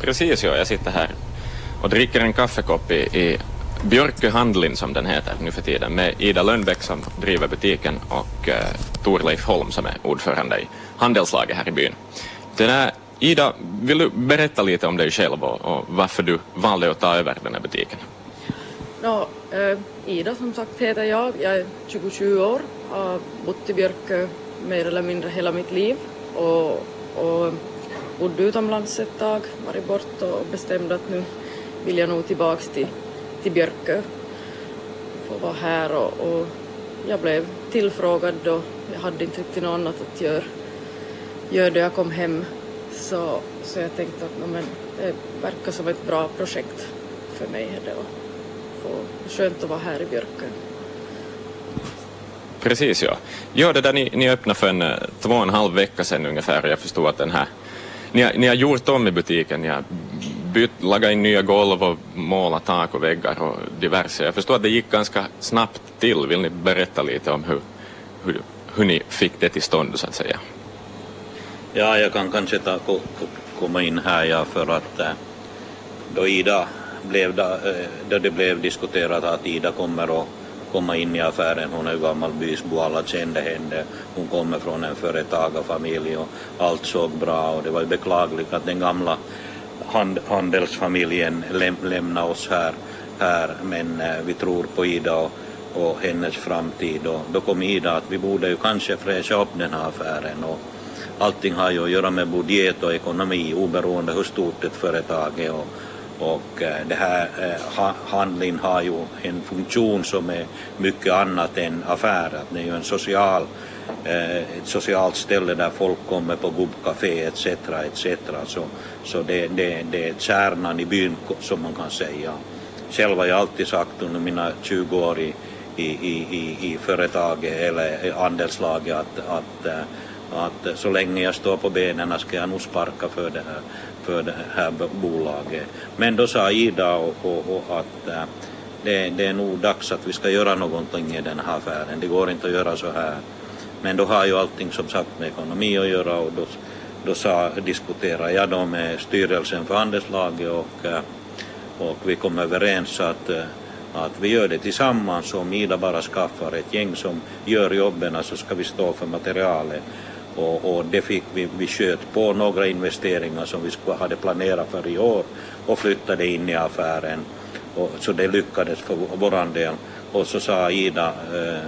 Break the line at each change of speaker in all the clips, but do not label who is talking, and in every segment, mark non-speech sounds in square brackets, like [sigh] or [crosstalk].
Precis, ja. Jag sitter här och dricker en kaffekopp i, i Björkö Handlin som den heter nu för tiden med Ida Lönnbäck som driver butiken och eh, Torleif Holm som är ordförande i handelslaget här i byn. Den här, Ida, vill du berätta lite om dig själv och, och varför du valde att ta över den här butiken?
No, eh, Ida som sagt heter jag. Jag är 27 år, har bott i Björkö mer eller mindre hela mitt liv och, och bodde utomlands ett tag, varit bort och bestämde att nu vill jag nog tillbaks till, till Björkö. Få vara här och, och jag blev tillfrågad och jag hade inte riktigt något annat att göra, göra då jag kom hem. Så, så jag tänkte att men, det verkar som ett bra projekt för mig. Det och skönt att vara här i Björkö.
Precis ja. Ja, det där ni, ni öppnade för en eh, två och en halv vecka sedan ungefär och jag förstod att den här ni har, ni har gjort om i butiken, ni har bytt, lagat in nya golv och målat tak och väggar och diverse. Jag förstår att det gick ganska snabbt till. Vill ni berätta lite om hur, hur, hur ni fick det till stånd så att säga?
Ja, jag kan kanske ta, komma in här ja, för att eh, då Ida blev, eh, då, det blev diskuterat att Ida kommer och komma in i affären. Hon är ju gammal bysbo, alla kände henne. Hon kommer från en företagarfamilj och allt såg bra. Och det var ju beklagligt att den gamla hand, handelsfamiljen läm, lämnade oss här, här. Men eh, vi tror på Ida och, och hennes framtid. Och då kom Ida att vi borde ju kanske fräscha upp den här affären. Och allting har ju att göra med budget och ekonomi oberoende hur stort ett företag är. Och, och eh, det här eh, handlingen har ju en funktion som är mycket annat än affär. Det är ju en social, eh, ett socialt ställe där folk kommer på gubbcafé etc. etc. Så, så det, det, det är kärnan i byn som man kan säga. Själv har jag alltid sagt under mina 20 år i, i, i, i företaget eller andelslaget att, att, att så länge jag står på benen ska jag nog sparka för det här för det här bolaget. Men då sa Ida och, och, och att äh, det, det, är nog dags att vi ska göra någonting i den här affären. Det går inte att göra så här. Men då har ju allting som sagt med ekonomi att göra och då, då sa, diskuterade jag då med styrelsen för handelslaget och, eh, och vi kom överens att eh, att vi gör det tillsammans. Om Ida bara skaffar ett gäng som gör jobben så ska vi stå för materialet. Och, och det fick vi, vi sköt på några investeringar som vi skulle, hade planerat för i år och flyttade in i affären. Och, så det lyckades för vår del. Och så sa Ida eh,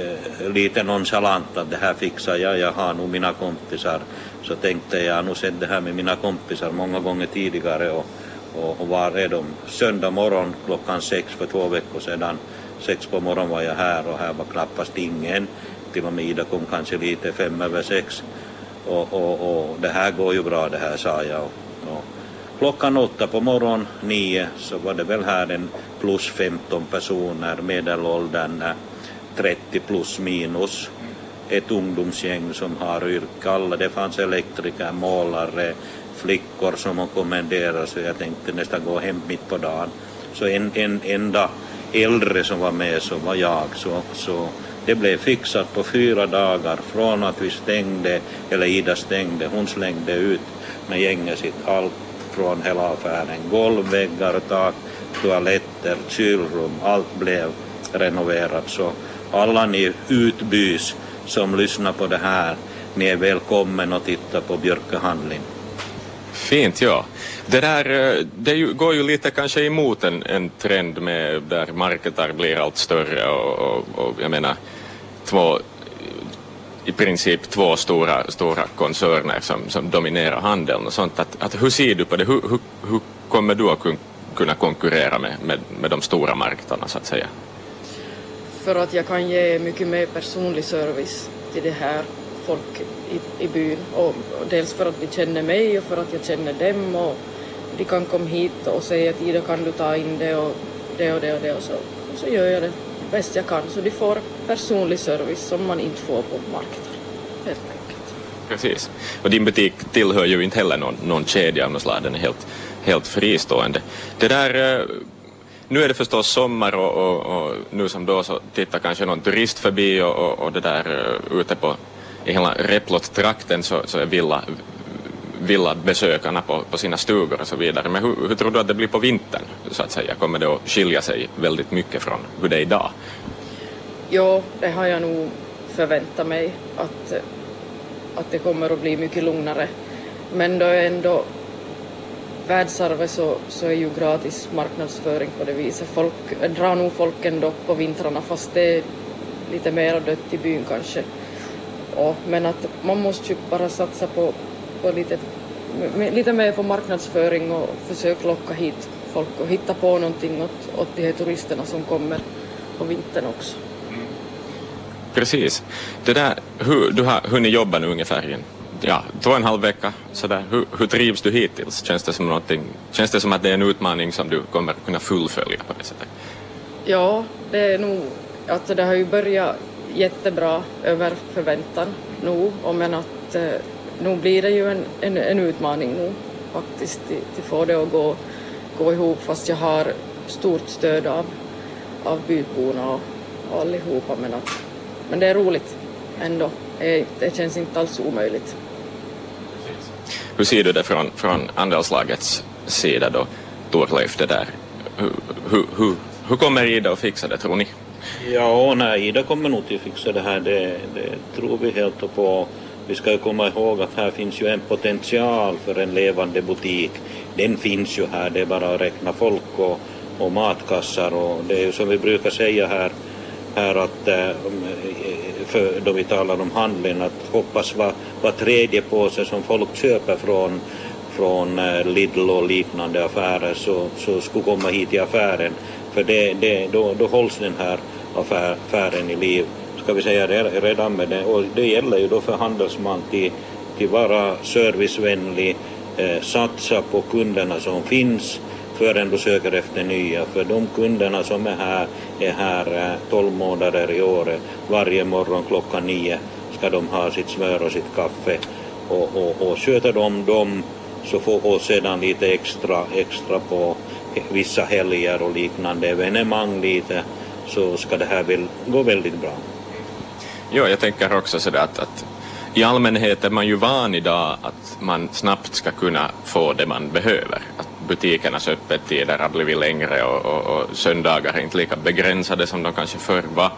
eh, lite nonchalant att det här fixar jag, jag har nog mina kompisar. Så tänkte jag, jag har nog sett det här med mina kompisar många gånger tidigare och, och, och var är de? Söndag morgon klockan sex för två veckor sedan, sex på morgonen var jag här och här var knappast ingen till och med Ida kom kanske lite fem över sex. Och, och, och det här går ju bra det här sa jag. Och, och klockan åtta på morgonen, nio, så var det väl här en plus 15 personer, medelåldern eh, 30 plus minus. Ett ungdomsgäng som har yrke, alla, det fanns elektriker, målare, flickor som hon kommenderade så jag tänkte nästan gå hem mitt på dagen. Så en, en enda äldre som var med så var jag. Så, så det blev fixat på fyra dagar från att vi stängde, eller Ida stängde, hon slängde ut med gänget sitt allt från hela affären. Golv, väggar, tak, toaletter, kylrum, allt blev renoverat. Så alla ni utbys som lyssnar på det här, ni är välkommen att titta på Björkehandling.
Fint, ja. Det där eh, det går ju lite kanske emot en, en trend med där marketar blir allt större och, och, och jag menar två i princip två stora, stora koncerner som, som dominerar handeln och sånt. Att, att hur ser du på det? Hur, hur, hur kommer du att kunna konkurrera med, med, med de stora marknaderna så att säga?
För att jag kan ge mycket mer personlig service till det här folk i, i byn. Och, och dels för att de känner mig och för att jag känner dem och de kan komma hit och säga att Ida kan du ta in det och det och det och det och så, och så gör jag det bäst jag kan. Så de får personlig service som man inte får på marknaden. Helt enkelt.
Precis. Och din butik tillhör ju inte heller någon, någon kedja av något slag. Den är helt, helt fristående. Det där, eh, nu är det förstås sommar och, och, och nu som då så tittar kanske någon turist förbi och, och, och det där eh, ute på i hela Replot-trakten så, så är villa, vilja besökarna på, på sina stugor och så vidare. Men hur, hur tror du att det blir på vintern så att säga? Kommer det att skilja sig väldigt mycket från hur det är idag?
Jo, det har jag nog förväntat mig att, att det kommer att bli mycket lugnare. Men då är ändå världsarvet så, så är ju gratis marknadsföring på det viset. Folk drar nog folk ändå på vintrarna fast det är lite mer dött i byn kanske. Och, men att man måste ju bara satsa på, på lite, lite mer på marknadsföring och försöka locka hit folk och hitta på någonting åt, åt de här turisterna som kommer på vintern också.
Precis. Det där, hur, du har hunnit jobba nu ungefär i ja, två och en halv vecka. Så Hur, hur trivs du hittills? Känns det, som känns det som att det är en utmaning som du kommer kunna fullfölja på det sättet?
Ja, det är nog, alltså det har ju börjat jättebra över förväntan nu, men att eh, nu blir det ju en, en, en utmaning nu faktiskt att få det att gå, gå ihop fast jag har stort stöd av, av byborna och, och allihopa men, att, men det är roligt ändå. Det känns inte alls omöjligt.
Hur ser du det från, från andelslagets sida då, Torleif, det där? Hur, hur, hur, hur kommer Ida att fixa det tror ni?
Ja, nej, Ida kommer nog till att fixa det här, det, det tror vi helt på. Vi ska komma ihåg att här finns ju en potential för en levande butik. Den finns ju här, det är bara att räkna folk och, och matkassar och det är ju som vi brukar säga här, här att eh, för, då vi talar om handeln att hoppas var, var tredje påse som folk köper från från eh, Lidl och liknande affärer så, så skulle komma hit i affären för det, det, då, då hålls den här affären i liv, ska vi säga redan med det. Och det gäller ju då för handelsman till, till vara servicevänlig, eh, satsa på kunderna som finns förrän du söker efter nya. För de kunderna som är här är här eh, 12 månader i året. Varje morgon klockan nio ska de ha sitt smör och sitt kaffe. Och, och, och sköter de dem så får och sedan lite extra, extra på vissa helger och liknande evenemang lite så ska det här väl gå väldigt bra.
Jo, jag tänker också sådär att, att i allmänhet är man ju van idag att man snabbt ska kunna få det man behöver. Att butikernas öppettider har blivit längre och, och, och söndagar är inte lika begränsade som de kanske förr var.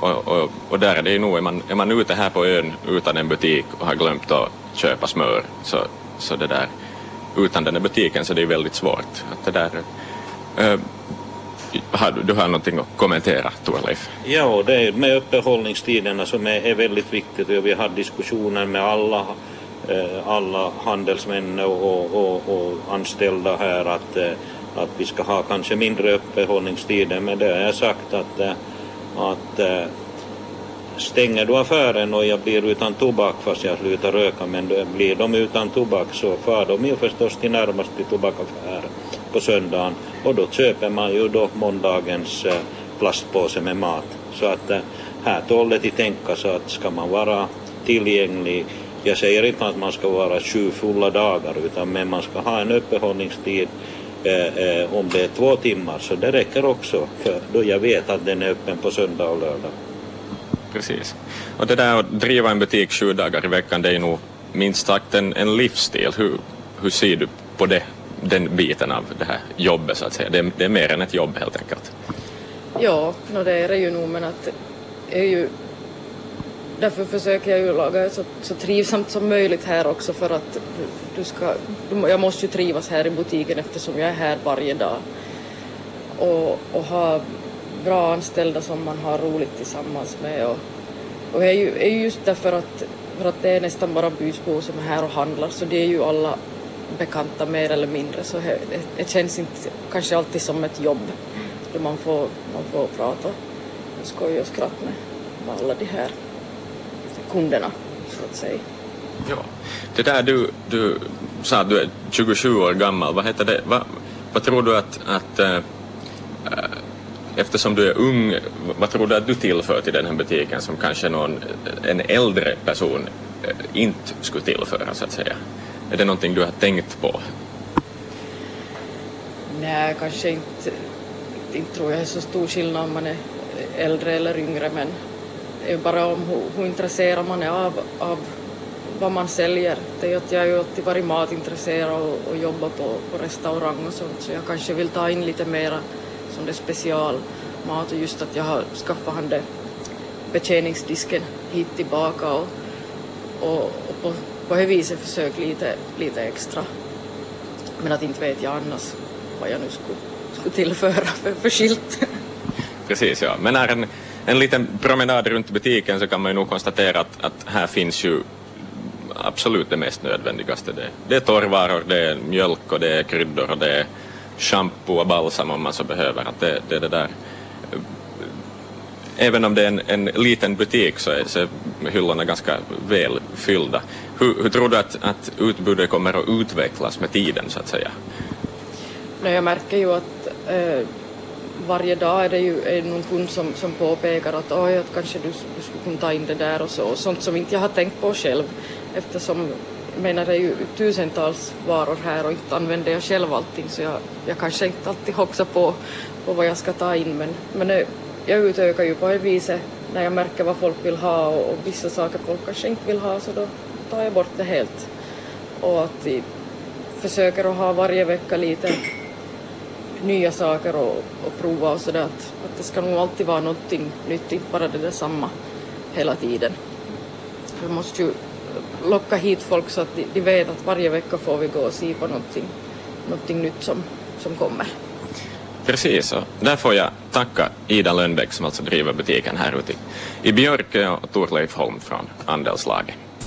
Och, och, och, där är det ju nog, är man, är man ute här på ön utan en butik och har glömt att köpa smör så, så det där, utan den där butiken så det är väldigt svårt. Att det där, äh, har du, du har någonting att kommentera, Torleif?
Ja, det är med öppethållningstiderna som är, är väldigt viktigt och vi har diskussioner med alla, eh, alla handelsmän och, och, och, anställda här att, eh, att vi ska ha kanske mindre öppethållningstider men det har jag sagt att, eh, att stänger du affären och jag blir utan tobak fast jag slutar röka men blir de utan tobak så far de ju förstås till närmaste tobakaffär på söndagen och då köper man ju då måndagens eh, plastpåse med mat. Så att eh, här tål det till tänka så att ska man vara tillgänglig jag säger inte att man ska vara sju fulla dagar utan men man ska ha en öppethållningstid eh, eh, om det är två timmar så det räcker också för då jag vet att den är öppen på söndag och lördag.
Precis. Och det där att driva en butik sju dagar i veckan det är nog minst sagt en, en livsstil. Hur, hur ser du på det? den biten av det här jobbet så att säga. Det är, det är mer än ett jobb helt enkelt.
Ja, no, det är det ju nog men att är ju Därför försöker jag ju laga så, så trivsamt som möjligt här också för att du ska, du, jag måste ju trivas här i butiken eftersom jag är här varje dag. Och, och ha bra anställda som man har roligt tillsammans med. Och, och är ju, är just därför att, för att det är nästan bara Bysbo som är här och handlar. Så det är ju alla bekanta mer eller mindre. Så det, det känns inte kanske alltid som ett jobb då man får, man får prata. Och skoja och skratta med, med alla de här kunderna så att säga.
Ja, det där du, du sa att du är 27 år gammal, vad heter det, vad, vad tror du att, att eh, eftersom du är ung, vad tror du att du tillför till den här butiken som kanske någon, en äldre person eh, inte skulle tillföra så att säga? Är det någonting du har tänkt på?
Nej, kanske inte. Inte tror jag är så stor skillnad om man är äldre eller yngre men det är bara om hur, hur intresserad man är av, av vad man säljer. Det är att jag har ju alltid varit matintresserad och, och jobbat på, på restaurang och sånt så jag kanske vill ta in lite mera som det är specialmat och just att jag har skaffat han det betjäningsdisken hit tillbaka och, och, och på, på det viset försökt lite, lite extra. Men att inte vet jag annars vad jag nu skulle, skulle tillföra för, för skilt. [laughs]
Precis, ja. Men när en, en liten promenad runt butiken så kan man ju nog konstatera att, att här finns ju absolut det mest nödvändigaste. Det, det är torrvaror, det är mjölk och det är kryddor och det är shampoo och balsam om man så behöver. Att det, det, det där. Även om det är en, en liten butik så är, så är hyllorna ganska väl fyllda. Hur, hur tror du att, att utbudet kommer att utvecklas med tiden så att säga?
Nej, jag märker ju att eh, varje dag är det ju är någon kund som, som påpekar att, Oj, att kanske du, du skulle kunna ta in det där och så, och sånt som inte jag har tänkt på själv eftersom menar det är ju tusentals varor här och inte använder jag själv allting så jag, jag kanske inte alltid hoxar på, på vad jag ska ta in men, men eh, jag utökar ju på det viset när jag märker vad folk vill ha och, och vissa saker folk kanske inte vill ha så då tar jag bort det helt. Och att jag försöker att ha varje vecka lite nya saker och, och prova och sådär att, att det ska nog alltid vara någonting nytt, inte bara det samma hela tiden. Vi måste ju locka hit folk så att de, de vet att varje vecka får vi gå och se på någonting, någonting nytt som, som kommer.
Precis, och där får jag tacka Ida Lönnbäck som alltså driver butiken här ute i Björkö och Torleif Holm från Andelslaget.